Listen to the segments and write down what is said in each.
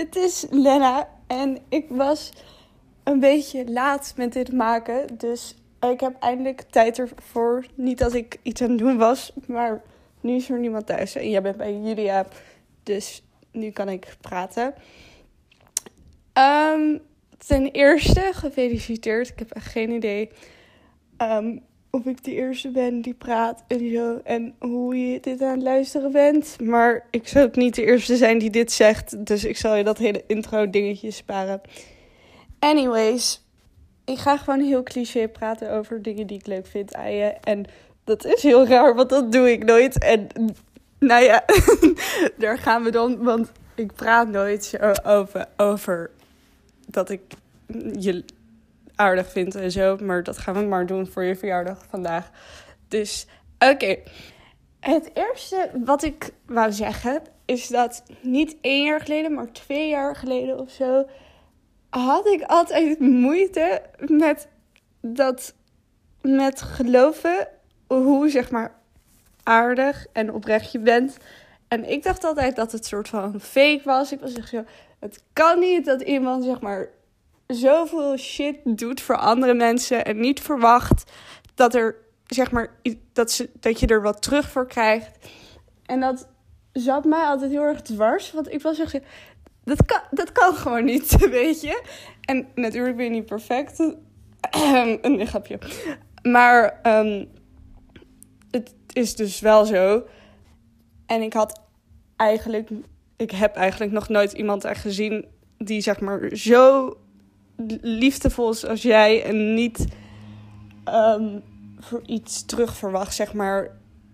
It- dit is Lena en ik was een beetje laat met dit maken. Dus ik heb eindelijk tijd ervoor. Niet dat ik iets aan het doen was, maar nu is er niemand thuis. En jij bent bij Julia, dus nu kan ik praten. Ehm, ten eerste, gefeliciteerd. Ik heb echt geen idee ehm, of ik de eerste ben die praat en zo. En hoe je dit aan het luisteren bent. Maar ik zou ook niet de eerste zijn die dit zegt. Dus ik zal je dat hele intro dingetje sparen. Anyways, ik ga gewoon heel cliché praten over dingen die ik leuk vind aan je. En dat is heel raar, want dat doe ik nooit. En nou ja, daar gaan we dan. Want ik praat nooit zo over, over dat ik je aardig vind en zo. Maar dat gaan we maar doen voor je verjaardag vandaag. Dus oké. Het eerste wat ik wou zeggen is dat niet één jaar geleden, maar twee jaar geleden of zo. had ik altijd moeite met dat. met geloven hoe zeg maar aardig en oprecht je bent. En ik dacht altijd dat het soort van fake was. Ik was echt zo. Het kan niet dat iemand zeg maar zoveel shit doet voor andere mensen en niet verwacht dat er zeg maar dat, ze, dat je er wat terug voor krijgt. En dat zat mij altijd heel erg dwars, want ik was echt dat kan, dat kan gewoon niet, weet je. En natuurlijk ben je niet perfect, een grapje. Maar ehm, het is dus wel zo. En ik had eigenlijk, ik heb eigenlijk nog nooit iemand echt gezien die zeg maar zo liefdevol als jij en niet ehm, voor iets terug verwacht, zeg maar,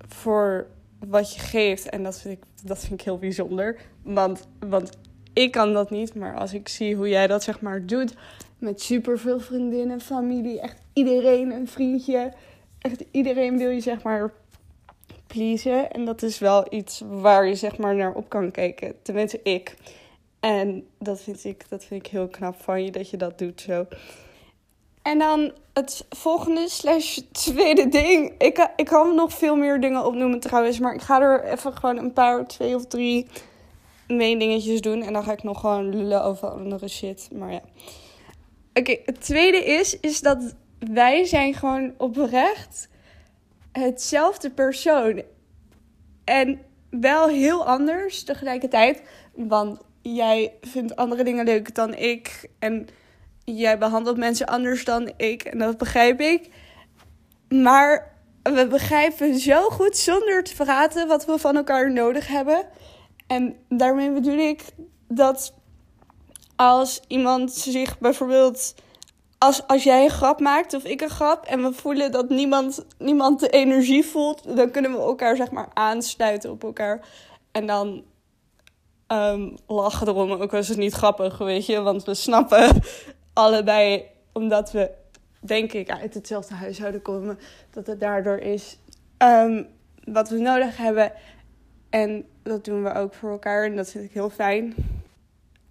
voor wat je geeft. En dat vind ik, dat vind ik heel bijzonder. Want, want ik kan dat niet, maar als ik zie hoe jij dat zeg maar doet met superveel vriendinnen, familie, echt iedereen een vriendje, echt iedereen wil je zeg maar pleasen. En dat is wel iets waar je zeg maar naar op kan kijken. Tenminste, ik. En dat vind ik, dat vind ik heel knap van je, dat je dat doet zo. En dan het volgende slash tweede ding. Ik, ik kan nog veel meer dingen opnoemen trouwens. Maar ik ga er even gewoon een paar, twee of drie main dingetjes doen. En dan ga ik nog gewoon lullen over andere shit. Maar ja. Oké, het tweede is, is dat wij zijn gewoon oprecht hetzelfde persoon. En wel heel anders tegelijkertijd. Want jij vindt andere dingen leuk dan ik. En jij behandelt mensen anders dan ik. En dat begrijp ik. Maar we begrijpen zo goed zonder te praten wat we van elkaar nodig hebben. En daarmee bedoel ik dat als iemand zich bijvoorbeeld. Als, als jij een grap maakt of ik een grap en we voelen dat niemand, niemand de energie voelt, dan kunnen we elkaar zeg maar aansluiten op elkaar. En dan ehm, lachen erom, ook al is het niet grappig, weet je. Want we snappen allebei, omdat we denk ik uit hetzelfde huishouden komen, dat het daardoor is ehm, wat we nodig hebben. En dat doen we ook voor elkaar en dat vind ik heel fijn.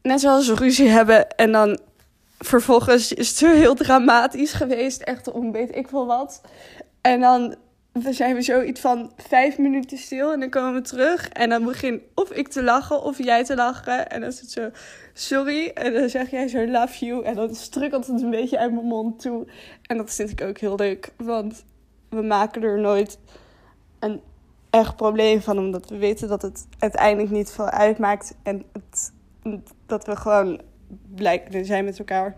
Net zoals we ruzie hebben en dan vervolgens is het heel dramatisch geweest, echt om weet ik veel wat. En dan zijn we zoiets van vijf minuten stil en dan komen we terug. En dan begin of ik te lachen of jij te lachen. En dan is het zo, sorry. En dan zeg jij zo, love you. En dan strukkelt het een beetje uit mijn mond toe. En dat vind ik ook heel leuk, want we maken er nooit een echt probleem van. Omdat we weten dat het uiteindelijk niet veel uitmaakt. En dat we gewoon blij zijn met elkaar.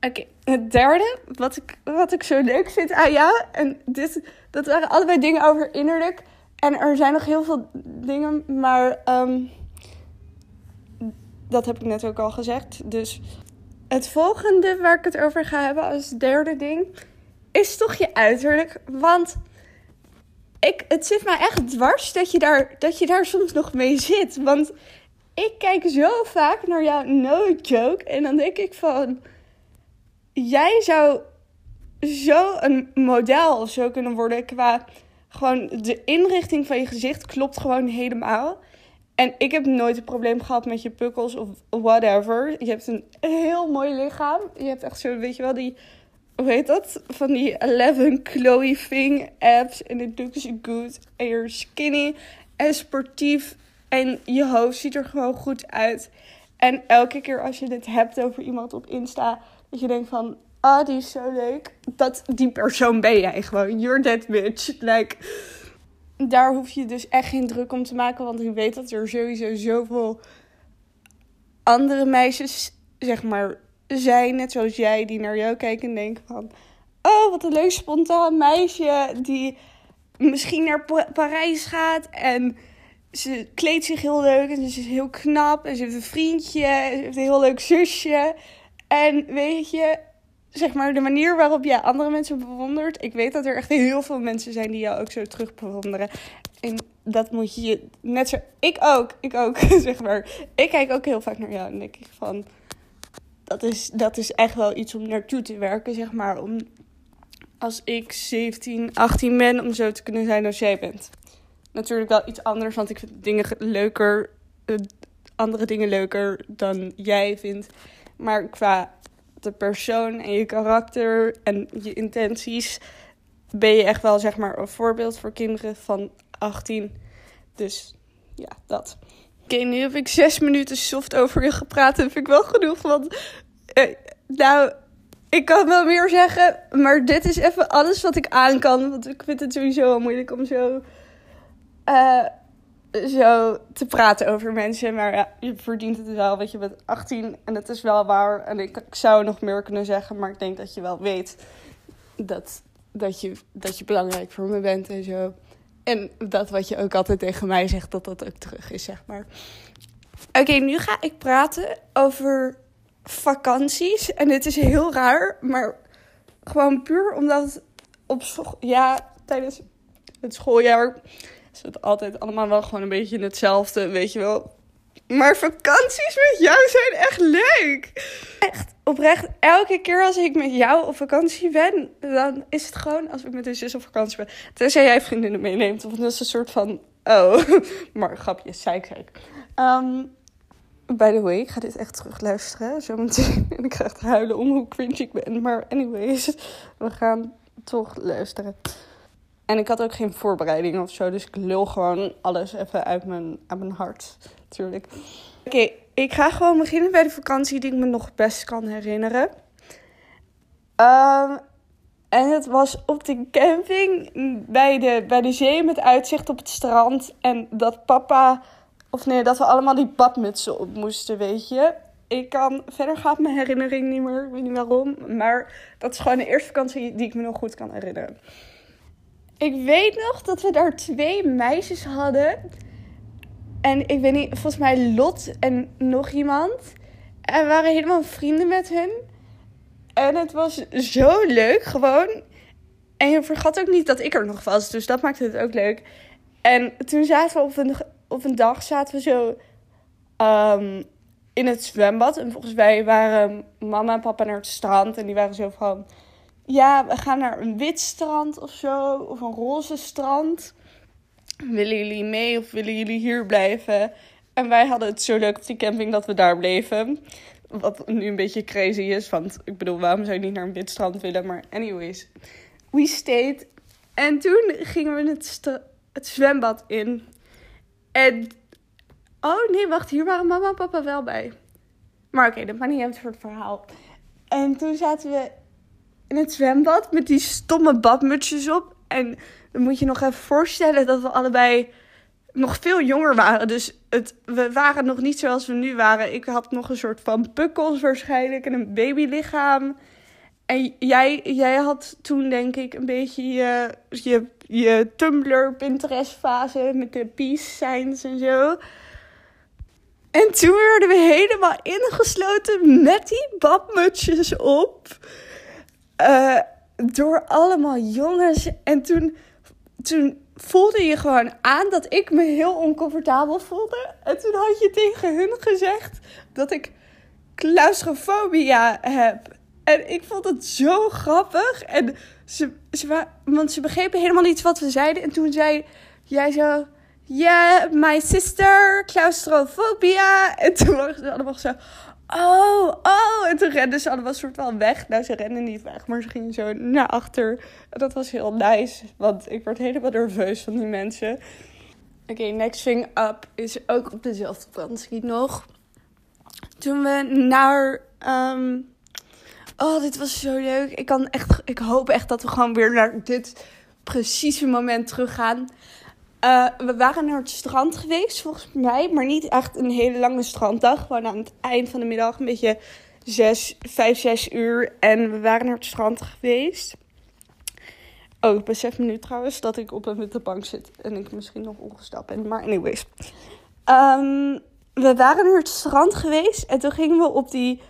Oké, het derde, wat ik, wat ik zo leuk vind aan jou. En dit, dat waren allebei dingen over innerlijk. En er zijn nog heel veel dingen, maar ehm, dat heb ik net ook al gezegd. Dus het volgende waar ik het over ga hebben als derde ding, is toch je uiterlijk. Want ik, het zit mij echt dwars dat je, daar, dat je daar soms nog mee zit. Want ik kijk zo vaak naar jou, no joke. En dan denk ik van, jij zou zo een model zo kunnen worden qua gewoon de inrichting van je gezicht klopt gewoon helemaal. En ik heb nooit een probleem gehad met je pukkels of whatever. Je hebt een heel mooi lichaam. Je hebt echt zo, weet je wel, die, hoe heet dat? Van die 11 Chloe Fing abs. En it looks good. En you're skinny en sportief. En je hoofd ziet er gewoon goed uit. En elke keer als je het hebt over iemand op Insta, dat je denkt van, ah, die is zo leuk. Dat, die persoon ben jij gewoon. You're that bitch. Like, daar hoef je dus echt geen druk om te maken, want ik weet dat er sowieso zoveel andere meisjes, zeg maar, zijn, net zoals jij, die naar jou kijken en denken van, oh, wat een leuk spontaan meisje die misschien naar Parijs gaat en ze kleedt zich heel leuk en ze is heel knap en ze heeft een vriendje en ze heeft een heel leuk zusje. En weet je, zeg maar, de manier waarop jij andere mensen bewondert. Ik weet dat er echt heel veel mensen zijn die jou ook zo terug bewonderen. En dat moet je net zo. Ik ook, ik ook, zeg maar. Ik kijk ook heel vaak naar jou en denk ik van. Dat is, dat is echt wel iets om naartoe te werken, zeg maar. Om als ik 17, 18 ben, om zo te kunnen zijn als jij bent. Natuurlijk wel iets anders, want ik vind dingen leuker, uh, andere dingen leuker dan jij vindt. Maar qua de persoon en je karakter en je intenties ben je echt wel zeg maar een voorbeeld voor kinderen van 18. Dus ja, dat. Oké, nu heb ik zes minuten soft over je gepraat. Dat vind ik wel genoeg. Want eh, nou, ik kan wel meer zeggen. Maar dit is even alles wat ik aan kan. Want ik vind het sowieso al moeilijk om zo. Uh, zo te praten over mensen. Maar ja, je verdient het wel, want je bent 18 en het is wel waar. En ik, zou nog meer kunnen zeggen, maar ik denk dat je wel weet dat, dat, je, dat je belangrijk voor me bent en zo. En dat wat je ook altijd tegen mij zegt, dat dat ook terug is, zeg maar. Oké, nu ga ik praten over vakanties. En dit is heel raar, maar gewoon puur omdat op ja, tijdens het schooljaar is het altijd allemaal wel gewoon een beetje hetzelfde, weet je wel. Maar vakanties met jou zijn echt leuk. Echt, oprecht, elke keer als ik met jou op vakantie ben, dan is het gewoon als ik met een zus op vakantie ben. Tenzij jij vriendinnen meeneemt, of dat is een soort van, oh, maar grapje, zeik, zeik. Um, by the way, ik ga dit echt terug luisteren, zometeen. En ik ga echt huilen om hoe cringe ik ben. Maar anyways, we gaan toch luisteren. En ik had ook geen voorbereiding of zo. Dus ik lul gewoon alles even uit mijn, uit mijn hart. Natuurlijk. Oké, ik ga gewoon beginnen bij de vakantie die ik me nog best kan herinneren. Um, en het was op de camping bij de, bij de zee met uitzicht op het strand. En dat papa, of nee, dat we allemaal die badmutsen op moesten, weet je. Ik kan, verder gaat mijn herinnering niet meer, ik weet niet waarom. Maar dat is gewoon de eerste vakantie die ik me nog goed kan herinneren. Ik weet nog dat we daar twee meisjes hadden. En ik weet niet, volgens mij Lot en nog iemand. En we waren helemaal vrienden met hun. En het was zo leuk, gewoon. En je vergat ook niet dat ik er nog was. Dus dat maakte het ook leuk. En toen zaten we op een, op een dag zaten we zo um, in het zwembad. En volgens mij waren mama en papa naar het strand. En die waren zo van ja, we gaan naar een wit strand of zo, of een roze strand. Willen jullie mee of willen jullie hier blijven? En wij hadden het zo leuk op die camping dat we daar bleven. Wat nu een beetje crazy is, want ik bedoel, waarom zou je niet naar een wit strand willen? Maar anyways, we stayed. En toen gingen we het, het zwembad in. En, oh nee, wacht, hier waren mama en papa wel bij. Maar oké, dat maakt niet uit voor het verhaal. En toen zaten we in het zwembad met die stomme badmutsjes op. En dan moet je nog even voorstellen dat we allebei nog veel jonger waren. Dus het, we waren nog niet zoals we nu waren. Ik had nog een soort van pukkels waarschijnlijk en een babylichaam. En jij, jij had toen denk ik een beetje je, je, je Tumblr, Pinterest fase met de peace signs en zo. En toen werden we helemaal ingesloten met die badmutsjes op. Uh, door allemaal jongens. En toen, toen voelde je gewoon aan dat ik me heel oncomfortabel voelde. En toen had je tegen hun gezegd dat ik claustrofobia heb. En ik vond het zo grappig. En ze, ze, want ze begrepen helemaal niet wat we zeiden. En toen zei jij zo... Yeah, my sister, claustrofobia. En toen waren ze allemaal zo... Oh, oh. En toen renden ze allemaal soort van weg. Nou, ze renden niet weg, maar ze gingen zo naar achter. Dat was heel nice, want ik werd helemaal nerveus van die mensen. Oké, Next Thing Up is ook op dezelfde vakantie nog. Toen we naar. ehm, Oh, dit was zo leuk. Ik, kan echt, ik hoop echt dat we gewoon weer naar dit precieze moment teruggaan. Eh, we waren naar het strand geweest, volgens mij. Maar niet echt een hele lange stranddag. Gewoon aan het eind van de middag, een beetje zes, vijf, zes uur. En we waren naar het strand geweest. Oh, ik besef me nu trouwens dat ik op een witte bank zit. En ik misschien nog ongestapt ben. Maar anyways. Ehm, we waren naar het strand geweest. En toen gingen we op die,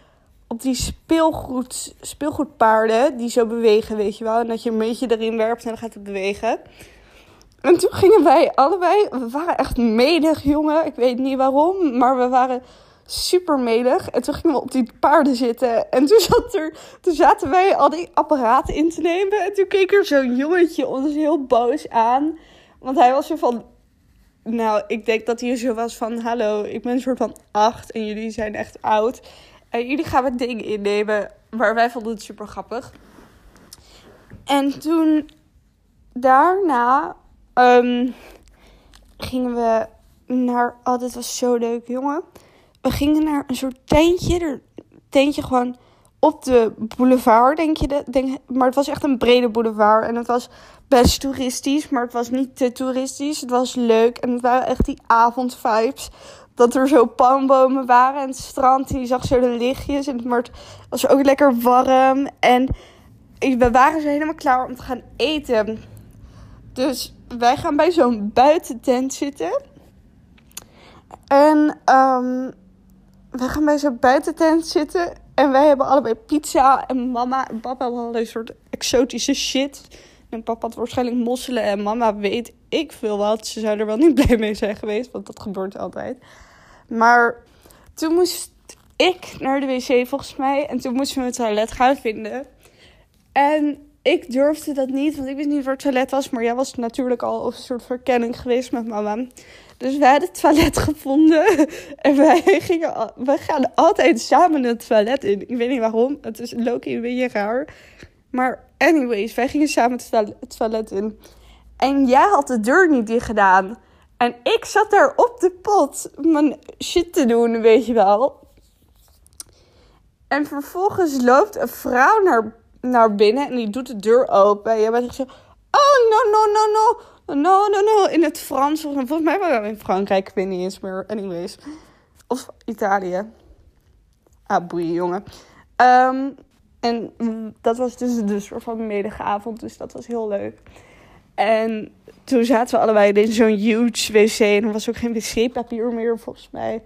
op die speelgoed, speelgoedpaarden. Die zo bewegen, weet je wel. En dat je een beetje erin werpt en dan gaat het bewegen. En toen gingen wij allebei... We waren echt medig, jongen. Ik weet niet waarom. Maar we waren super medig. En toen gingen we op die paarden zitten. En toen, zat er, toen zaten wij al die apparaten in te nemen. En toen keek er zo'n jongetje ons heel boos aan. Want hij was zo van... Nou, ik denk dat hij zo was van... Hallo, ik ben een soort van acht en jullie zijn echt oud. En jullie gaan het ding innemen. Maar wij vonden het super grappig. En toen... Daarna... ehm, gingen we naar... Oh, dit was zo leuk, jongen. We gingen naar een soort tentje. Er, tentje gewoon op de boulevard, denk je. De, denk, maar het was echt een brede boulevard. En het was best toeristisch, maar het was niet te toeristisch. Het was leuk en het waren echt die avondvibes. Dat er zo palmbomen waren en het strand. En je zag zo de lichtjes. En het was ook lekker warm. En we waren zo helemaal klaar om te gaan eten. Dus wij gaan bij zo'n buitentent zitten. En ehm we gaan bij zo'n buitentent zitten. En wij hebben allebei pizza. En mama en papa hadden een soort exotische shit. En papa had waarschijnlijk mosselen. En mama weet ik veel wat. Ze zou er wel niet blij mee zijn geweest. Want dat gebeurt altijd. Maar toen moest ik naar de wc volgens mij. En toen moesten we het toilet gaan vinden. En ik durfde dat niet. Want ik wist niet waar het toilet was. Maar jij was natuurlijk al op een soort verkenning geweest met mama. Dus wij hadden het toilet gevonden. En wij, gingen, al- gaan altijd samen het toilet in. Ik weet niet waarom. Het is Loki een beetje raar. Maar anyways, wij gingen samen het toilet- het toilet in. En jij had de deur niet dicht gedaan. En ik zat daar op de pot mijn shit te doen, weet je wel. En vervolgens loopt een vrouw naar, naar binnen en die doet de deur open. En jij bent zo... Oh, no, no, no, no. No, no, no. In het Frans. Volgens mij waren we in Frankrijk. Ik weet niet eens meer. Anyways. Of Italië. Ah, boeien, jongen. Ehm, en dat was dus de soort van middige avond. Dus dat was heel leuk. En toen zaten we allebei in zo'n huge wc. En er was ook geen wc-papier meer, volgens mij.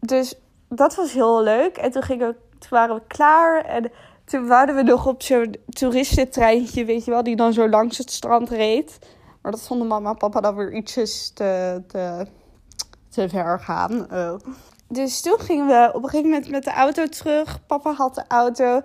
Dus dat was heel leuk. En toen, gingen we, toen waren we klaar. En toen waren we nog op zo'n toeristentreintje, weet je wel, die dan zo langs het strand reed. Maar dat vonden mama en papa dan weer ietsjes te, te, te ver gaan. Oh. Dus toen gingen we op een gegeven moment met de auto terug. Papa had de auto.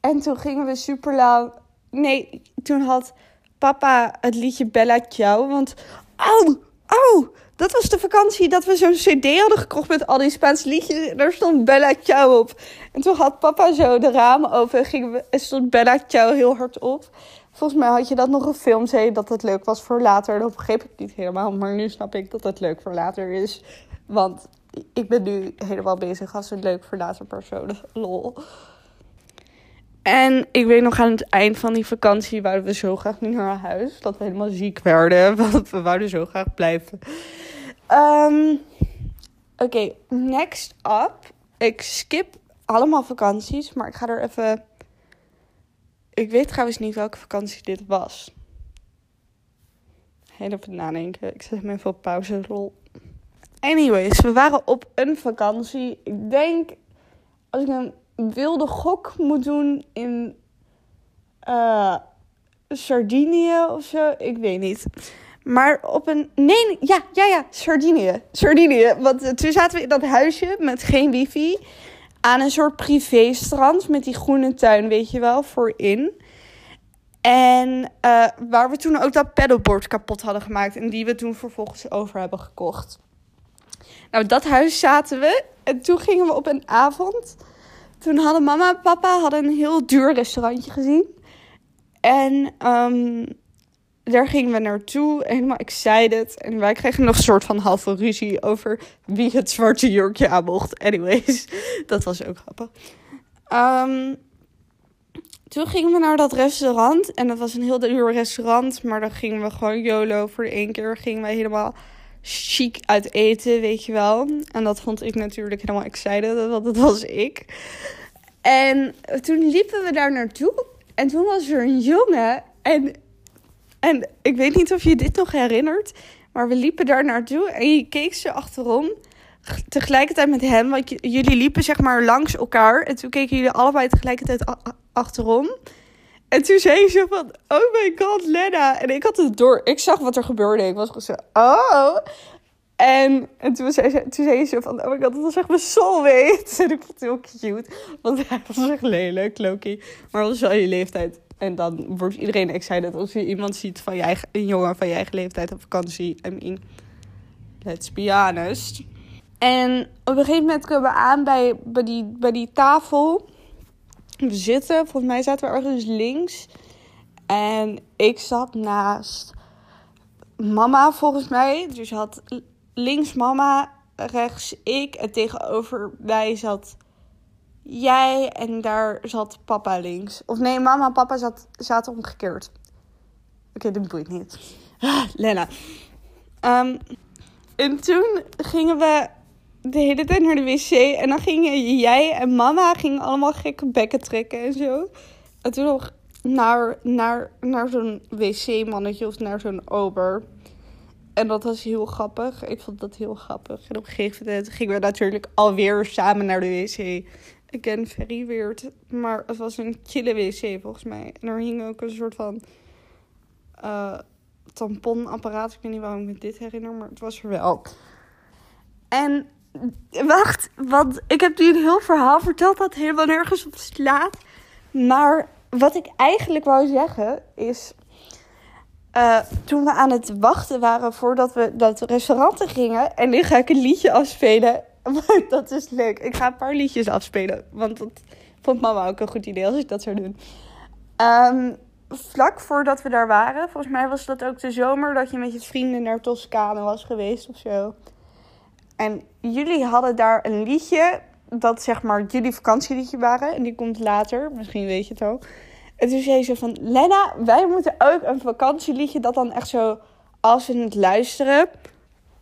En toen gingen we super lang. Nee, toen had papa het liedje Bella Ciao. Want. Au! Au! Dat was de vakantie dat we zo'n CD hadden gekocht met al die Spaanse liedjes. En daar stond Bella Ciao op. En toen had papa zo de ramen open en gingen we, en stond Bella Ciao heel hard op. Volgens mij had je dat nog gefilmd, zei je dat het leuk was voor later. Dat begreep ik niet helemaal, maar nu snap ik dat het leuk voor later is. Want ik ben nu helemaal bezig als een leuk voor later persoon. Lol. En ik weet nog aan het eind van die vakantie wouden we zo graag niet naar huis. Dat we helemaal ziek werden, want we wouden zo graag blijven. Ehm, Oké, next up. Ik skip allemaal vakanties, maar ik ga er even... Ik weet trouwens niet welke vakantie dit was. Heel even nadenken. Ik zet hem even op pauze. Anyways, we waren op een vakantie. Ik denk, als ik een wilde gok moet doen in eh, Sardinië of zo, ik weet niet. Maar op een. Nee, ja, ja, ja, Sardinië. Sardinië. Want eh, toen zaten we in dat huisje met geen wifi. Aan een soort privéstrand met die groene tuin, weet je wel, voorin. En eh, waar we toen ook dat paddleboard kapot hadden gemaakt. En die we toen vervolgens over hebben gekocht. Nou, dat huis zaten we. En toen gingen we op een avond. Toen hadden mama en papa hadden een heel duur restaurantje gezien. En ehm, daar gingen we naartoe, helemaal excited. En wij kregen nog een soort van halve ruzie over wie het zwarte jurkje aan mocht. Anyways, dat was ook grappig. Ehm, toen gingen we naar dat restaurant. En dat was een heel duur restaurant. Maar dan gingen we gewoon YOLO. Voor de één keer gingen wij helemaal chic uit eten, weet je wel. En dat vond ik natuurlijk helemaal excited, want dat was ik. En toen liepen we daar naartoe. En toen was er een jongen. En, en ik weet niet of je dit nog herinnert. Maar we liepen daar naartoe. En je keek ze achterom. Tegelijkertijd met hem. Want jullie liepen zeg maar langs elkaar. En toen keken jullie allebei tegelijkertijd achterom. En toen zei ze van, oh my god, Lena. En ik had het door. Ik zag wat er gebeurde. Ik was gewoon zo, oh. En, en toen, zei ze, toen zei ze van, oh my god, dat was echt mijn soulmate. En ik vond het heel cute. Want hij was echt lelijk, Loki. Maar dat wel je leeftijd. En dan wordt iedereen excited als je iemand ziet van je eigen, een jongen van je eigen leeftijd op vakantie. I mean, let's be honest. En op een gegeven moment komen we aan bij, bij, die, bij die tafel we zitten. Volgens mij zaten we ergens links. En ik zat naast mama, volgens mij. Dus had links mama, rechts ik. En tegenover wij zat jij. En daar zat papa links. Of nee, mama en papa zat, zaten omgekeerd. Oké, dat boeit niet. Ah, Lena. Um, en toen gingen we de hele tijd naar de wc. En dan gingen jij en mama gingen allemaal gekke bekken trekken en zo. En toen nog naar, naar, naar zo'n wc-mannetje of naar zo'n ober. En dat was heel grappig. Ik vond dat heel grappig. En op een gegeven moment gingen we natuurlijk alweer samen naar de wc. Again, very weird. Maar het was een chille wc volgens mij. En er hing ook een soort van uh, tamponapparaat. Ik weet niet waarom ik me dit herinner, maar het was er wel. En Wacht, want ik heb nu een heel verhaal verteld dat helemaal nergens op slaat. Maar wat ik eigenlijk wou zeggen is. Uh, toen we aan het wachten waren voordat we dat restaurant gingen. En nu ga ik een liedje afspelen. dat is leuk. Ik ga een paar liedjes afspelen. Want dat vond mama ook een goed idee als ik dat zou doen. Um, vlak voordat we daar waren, volgens mij was dat ook de zomer dat je met je vrienden naar Toscane was geweest of zo. En jullie hadden daar een liedje, dat zeg maar jullie vakantieliedje waren. En die komt later, misschien weet je het al. En toen zei ze van, Lena, wij moeten ook een vakantieliedje dat dan echt zo, als we het luisteren,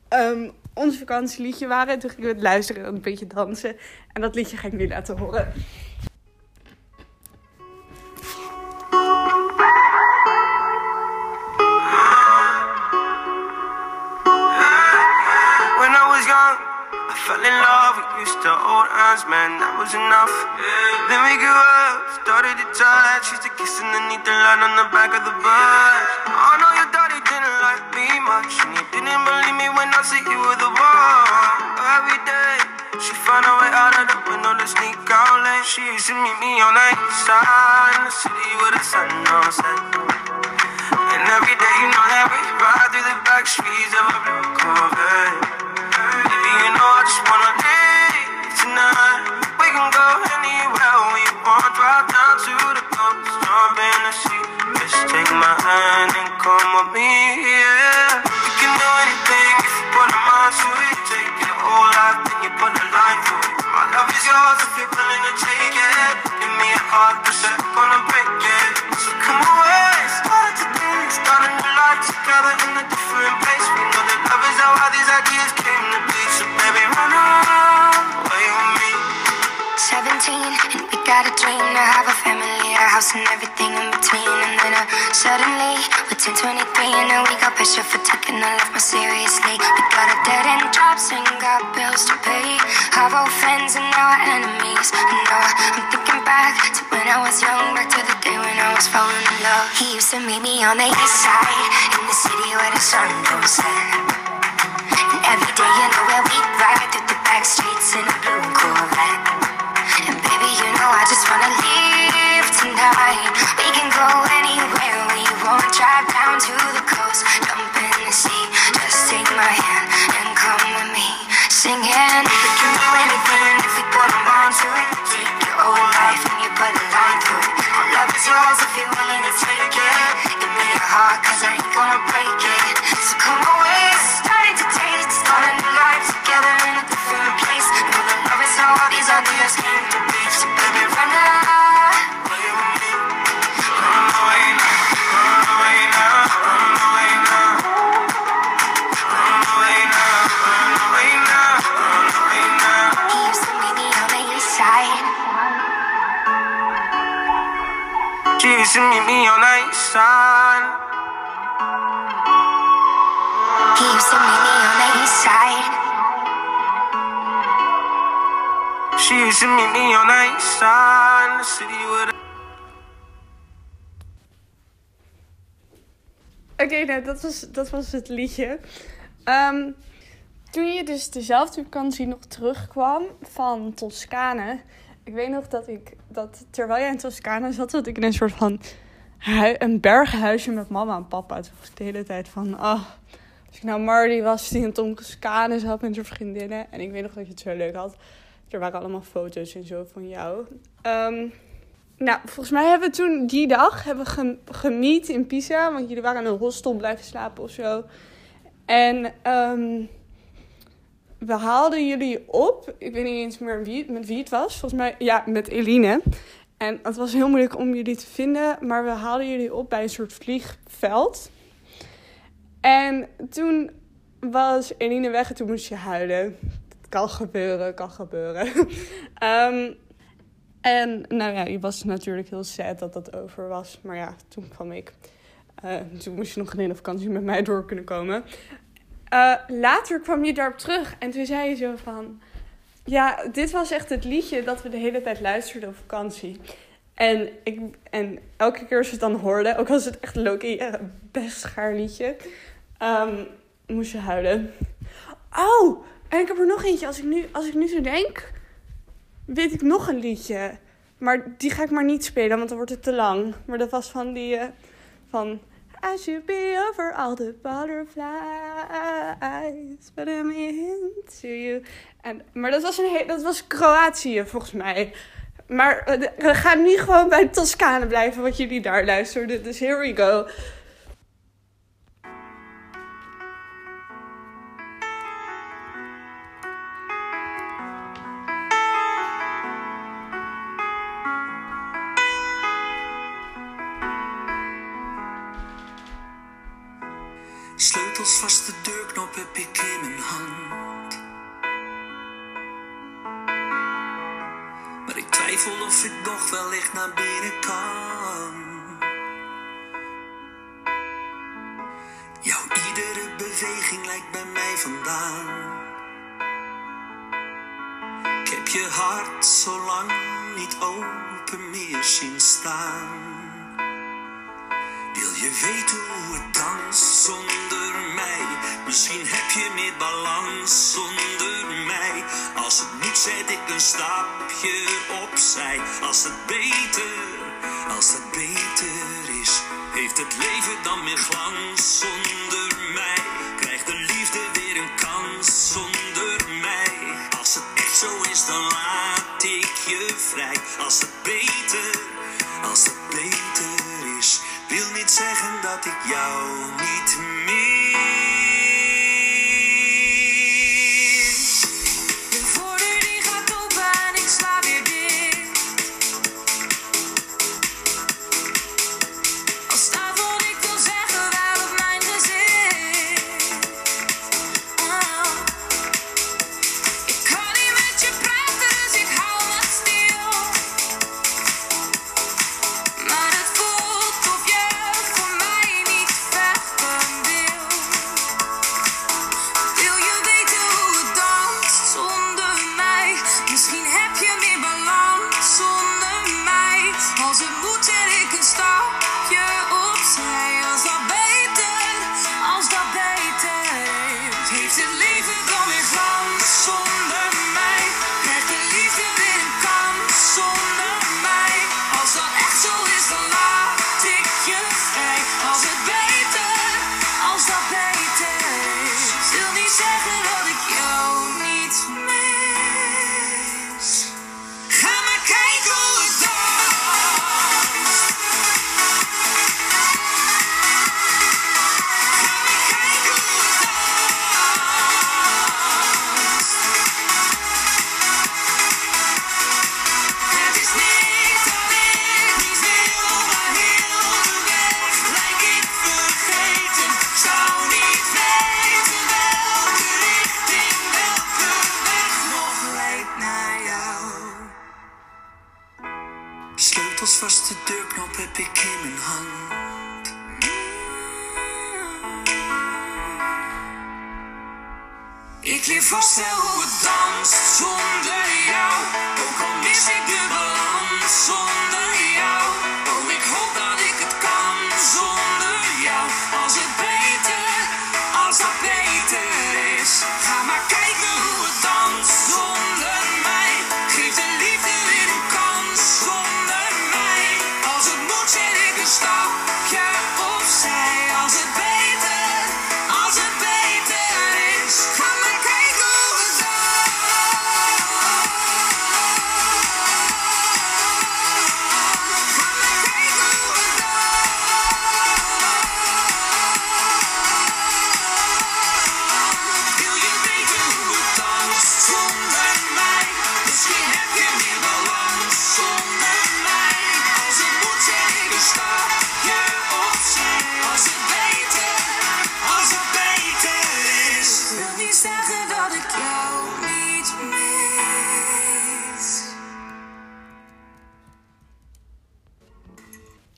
um, ons vakantieliedje waren. En toen gingen we het luisteren en een beetje dansen. En dat liedje ga ik nu laten horen. Got a dream to have a family, a house, and everything in between. And then uh, suddenly, we're 10, 23, and now we got pressure for taking our life more seriously. We got a dead end jobs and got bills to pay. Have old friends and now our enemies. And now I'm thinking back to when I was young, back to the day when I was falling in love. He used to meet me on the east side, in the city where the sun don't set. And every day, you know where we ride through the back streets in a blue Cause I ain't gonna break it. So come away, starting to taste. Start a new life together in a different place. Know that love is how all these ideas came to be. So baby, right now. Used to meet me on To meet me Oké, nou, dat was, dat was het liedje. Ehm, toen je dus dezelfde vakantie nog terugkwam van Toscane. Ik weet nog dat ik, dat terwijl jij in Toscane zat, dat ik in een soort van een berghuisje met mama en papa. Toen was ik de hele tijd van, ah, als ik nou Marty was die in Toscane zat met zijn vriendinnen. En ik weet nog dat je het zo leuk had. Er waren allemaal foto's en zo van jou. Ehm, nou, volgens mij hebben we toen die dag hebben we gem- gemiet in Pisa. Want jullie waren in een hostel blijven slapen of zo. En ehm, we haalden jullie op. Ik weet niet eens meer met wie het was. Volgens mij, ja, met Eline. En het was heel moeilijk om jullie te vinden. Maar we haalden jullie op bij een soort vliegveld. En toen was Eline weg en toen moest je huilen. Kan gebeuren, kan gebeuren. Ehm, en nou ja, je was natuurlijk heel sad dat dat over was. Maar ja, toen kwam ik. Eh, toen moest je nog een hele vakantie met mij door kunnen komen. Eh, later kwam je daarop terug en toen zei je zo van... Ja, dit was echt het liedje dat we de hele tijd luisterden op vakantie. En, ik, en elke keer als je het dan hoorde, ook als het echt Loki, eh, best schaar liedje, ehm, moest je huilen. Oh, en ik heb er nog eentje. Als ik nu, als ik nu zo denk, weet ik nog een liedje. Maar die ga ik maar niet spelen, want dan wordt het te lang. Maar dat was van die, eh, van... I should be over all the butterflies, but I'm into you. En, maar dat was, een dat was Kroatië, volgens mij. Maar eh, we gaan nu gewoon bij Toscane blijven, wat jullie daar luisterden. Dus here we go. Sleutels vast de deurknop heb ik in mijn hand. Maar ik twijfel of ik nog wellicht naar binnen kan. Jouw iedere beweging lijkt bij mij vandaan. Stapje opzij. Als het beter, als het beter is, heeft het leven dan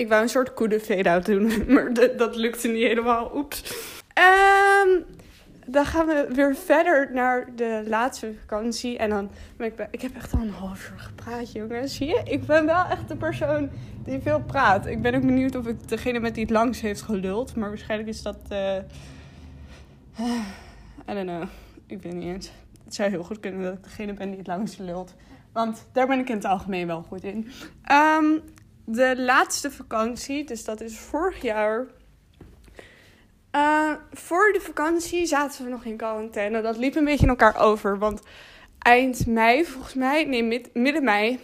Ik wou een soort koede fade-out doen, maar dat, lukte niet helemaal. Oeps. Ehm, dan gaan we weer verder naar de laatste vakantie. En dan ben ik... Ik heb echt al een half uur gepraat, jongens. Zie je? Ik ben wel echt de persoon die veel praat. Ik ben ook benieuwd of ik degene met die het langst heeft geluld. Maar waarschijnlijk is dat... eh I don't know. Ik weet niet eens. Het zou heel goed kunnen dat ik degene ben die het langst lult. Want daar ben ik in het algemeen wel goed in. Ehm, de laatste vakantie, dus dat is vorig jaar. Eh, voor de vakantie zaten we nog in quarantaine. Dat liep een beetje in elkaar over. Want eind mei, volgens mij, nee, mid- midden mei,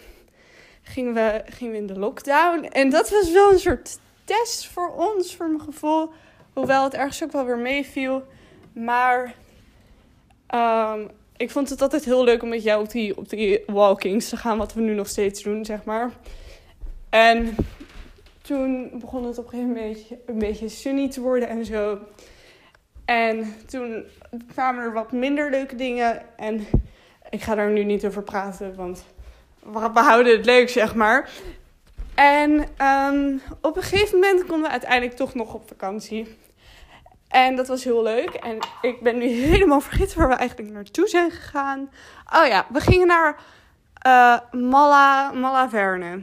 gingen we, gingen we in de lockdown. En dat was wel een soort test voor ons, voor mijn gevoel. Hoewel het ergens ook wel weer meeviel. Maar ehm, ik vond het altijd heel leuk om met jou op die, op die walkings te gaan. Wat we nu nog steeds doen, zeg maar. En toen begon het op een gegeven moment een beetje sunny te worden en zo. En toen kwamen er wat minder leuke dingen. En ik ga daar nu niet over praten, want we houden het leuk, zeg maar. En ehm, op een gegeven moment konden we uiteindelijk toch nog op vakantie. En dat was heel leuk. En ik ben nu helemaal vergeten waar we eigenlijk naartoe zijn gegaan. Oh ja, we gingen naar eh Malla, Verne.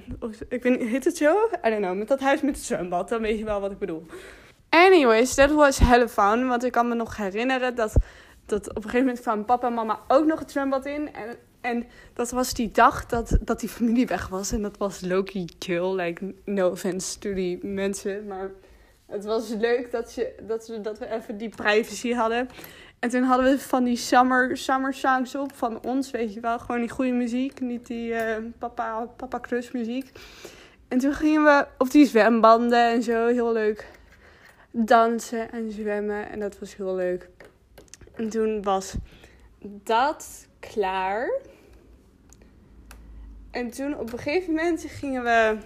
Ik weet niet, heet het zo? I don't know. Met dat huis met het zwembad. Dan weet je wel wat ik bedoel. Anyways, that was hella fun. Want ik kan me nog herinneren dat, dat op een gegeven moment kwam papa en mama ook nog het zwembad in. En, en dat was die dag dat, dat die familie weg was. En dat was Loki chill. Like, no offense to die mensen. Maar het was leuk dat, je, dat, we, dat we even die privacy hadden. En toen hadden we van die summer, summer songs op van ons, weet je wel. Gewoon die goede muziek, niet die eh, papa, papa muziek. En toen gingen we op die zwembanden en zo, heel leuk dansen en zwemmen. En dat was heel leuk. En toen was dat klaar. En toen op een gegeven moment gingen we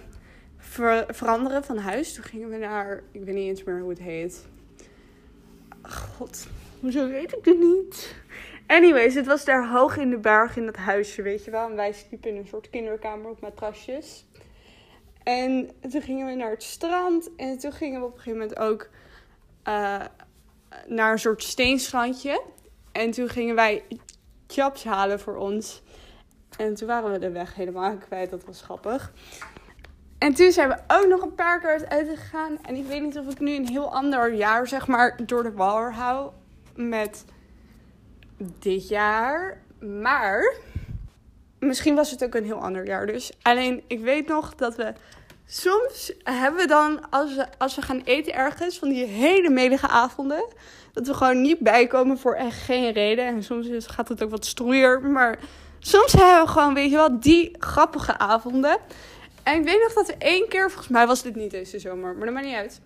ver- veranderen van huis. Toen gingen we naar, ik weet niet eens meer hoe het heet. God, hoezo weet ik het niet? Anyways, het was daar hoog in de berg in dat huisje, weet je wel. En wij sliepen in een soort kinderkamer op matrasjes. En toen gingen we naar het strand. En toen gingen we op een gegeven moment ook eh, naar een soort steenstrandje. En toen gingen wij chaps halen voor ons. En toen waren we de weg helemaal kwijt. Dat was grappig. En toen zijn we ook nog een paar keer uit gegaan. En ik weet niet of ik nu een heel ander jaar, zeg maar, door de war hou. Met dit jaar. Maar misschien was het ook een heel ander jaar. Dus alleen, ik weet nog dat we soms hebben we dan, als we, als we gaan eten ergens, van die hele melige avonden. Dat we gewoon niet bijkomen voor echt geen reden. En soms is, gaat het ook wat stroeier. Maar soms hebben we gewoon, weet je wel, die grappige avonden. En ik weet nog dat we één keer, volgens mij was dit niet deze zomer, maar dat maakt niet uit.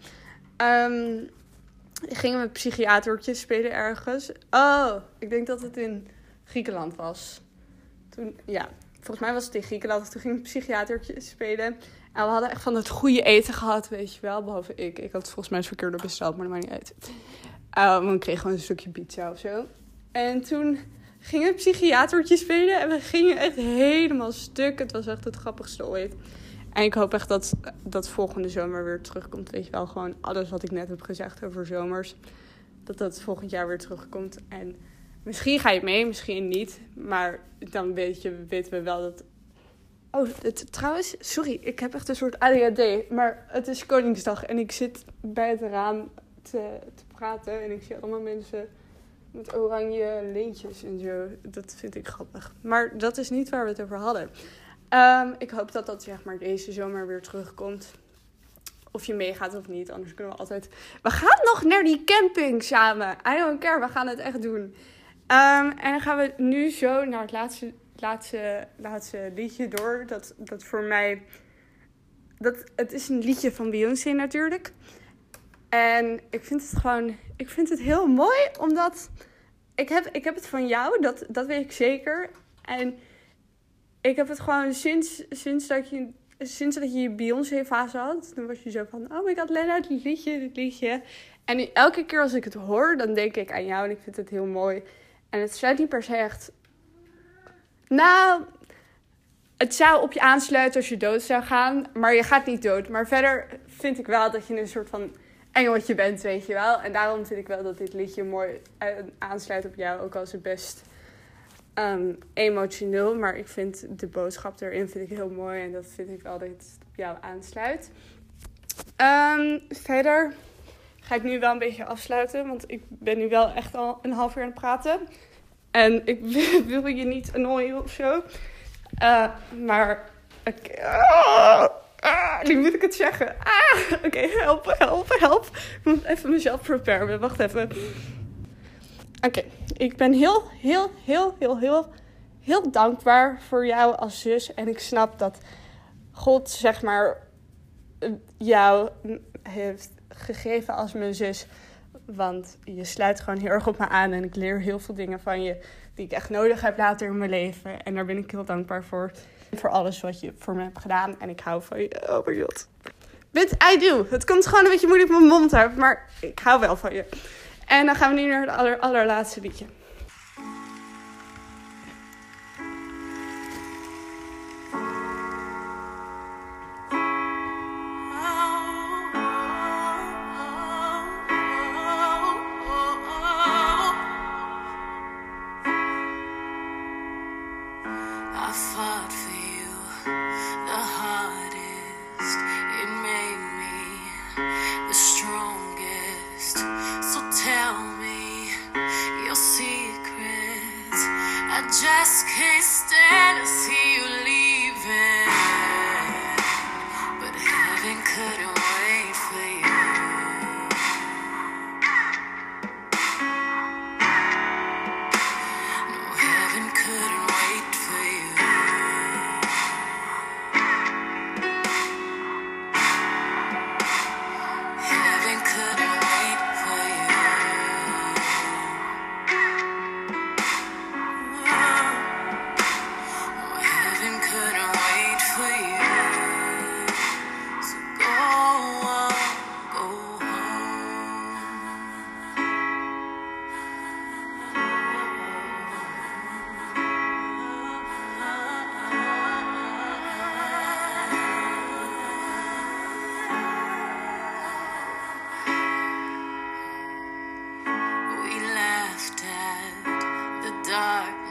Ehm, gingen we psychiatertjes spelen ergens. Oh, ik denk dat het in Griekenland was. Toen, ja, volgens mij was het in Griekenland. Toen gingen we psychiatertjes spelen. En we hadden echt van het goede eten gehad, weet je wel. Behalve ik. Ik had volgens mij het verkeerde besteld, maar dat maakt niet uit. Um, we kregen gewoon een stukje pizza of zo. En toen gingen we psychiatertjes spelen. En we gingen echt helemaal stuk. Het was echt het grappigste ooit. En ik hoop echt dat dat volgende zomer weer terugkomt. Weet je wel, gewoon alles wat ik net heb gezegd over zomers. Dat dat volgend jaar weer terugkomt. En misschien ga je mee, misschien niet. Maar dan weet je, weten we wel dat... Oh, het, trouwens, sorry, ik heb echt een soort ADHD. Maar het is Koningsdag en ik zit bij het raam te, te praten. En ik zie allemaal mensen met oranje leentjes en zo. Dat vind ik grappig. Maar dat is niet waar we het over hadden. Ehm, ik hoop dat dat zeg maar deze zomer weer terugkomt. Of je meegaat of niet, anders kunnen we altijd... We gaan nog naar die camping samen. I don't care, we gaan het echt doen. Ehm, en dan gaan we nu zo naar het laatste, laatste, laatste liedje door. Dat, dat voor mij... Dat, het is een liedje van Beyoncé natuurlijk. En ik vind het gewoon... Ik vind het heel mooi, omdat... Ik heb, ik heb het van jou, dat, dat weet ik zeker. En ik heb het gewoon sinds, sinds dat je sinds dat je Beyoncé-fase had, toen was je zo van, oh my god, Lena, dit liedje, dit liedje. En elke keer als ik het hoor, dan denk ik aan jou en ik vind het heel mooi. En het sluit niet per se echt... Nou, het zou op je aansluiten als je dood zou gaan, maar je gaat niet dood. Maar verder vind ik wel dat je een soort van engeltje bent, weet je wel. En daarom vind ik wel dat dit liedje mooi eh, aansluit op jou, ook als het best ehm, emotioneel. Maar ik vind de boodschap erin vind ik heel mooi en dat vind ik wel dat het jou aansluit. Ehm, verder ga ik nu wel een beetje afsluiten, want ik ben nu wel echt al een half uur aan het praten. En ik wil je niet annoyen of zo. Eh, maar, ik, ah, ah, nu moet ik het zeggen. Ah, Oké, help, help, help. Ik moet even mezelf preparen. Wacht even. Oké, ik ben heel, heel, heel, heel, heel, heel dankbaar voor jou als zus. En ik snap dat God, zeg maar, jou heeft gegeven als mijn zus. Want je sluit gewoon heel erg op me aan. En ik leer heel veel dingen van je die ik echt nodig heb later in mijn leven. En daar ben ik heel dankbaar voor. Voor alles wat je voor me hebt gedaan. En ik hou van je. Oh my god. But I do. Het komt gewoon een beetje moeilijk met mijn mond uit. Maar ik hou wel van je. En dan gaan we nu naar het aller, allerlaatste liedje. The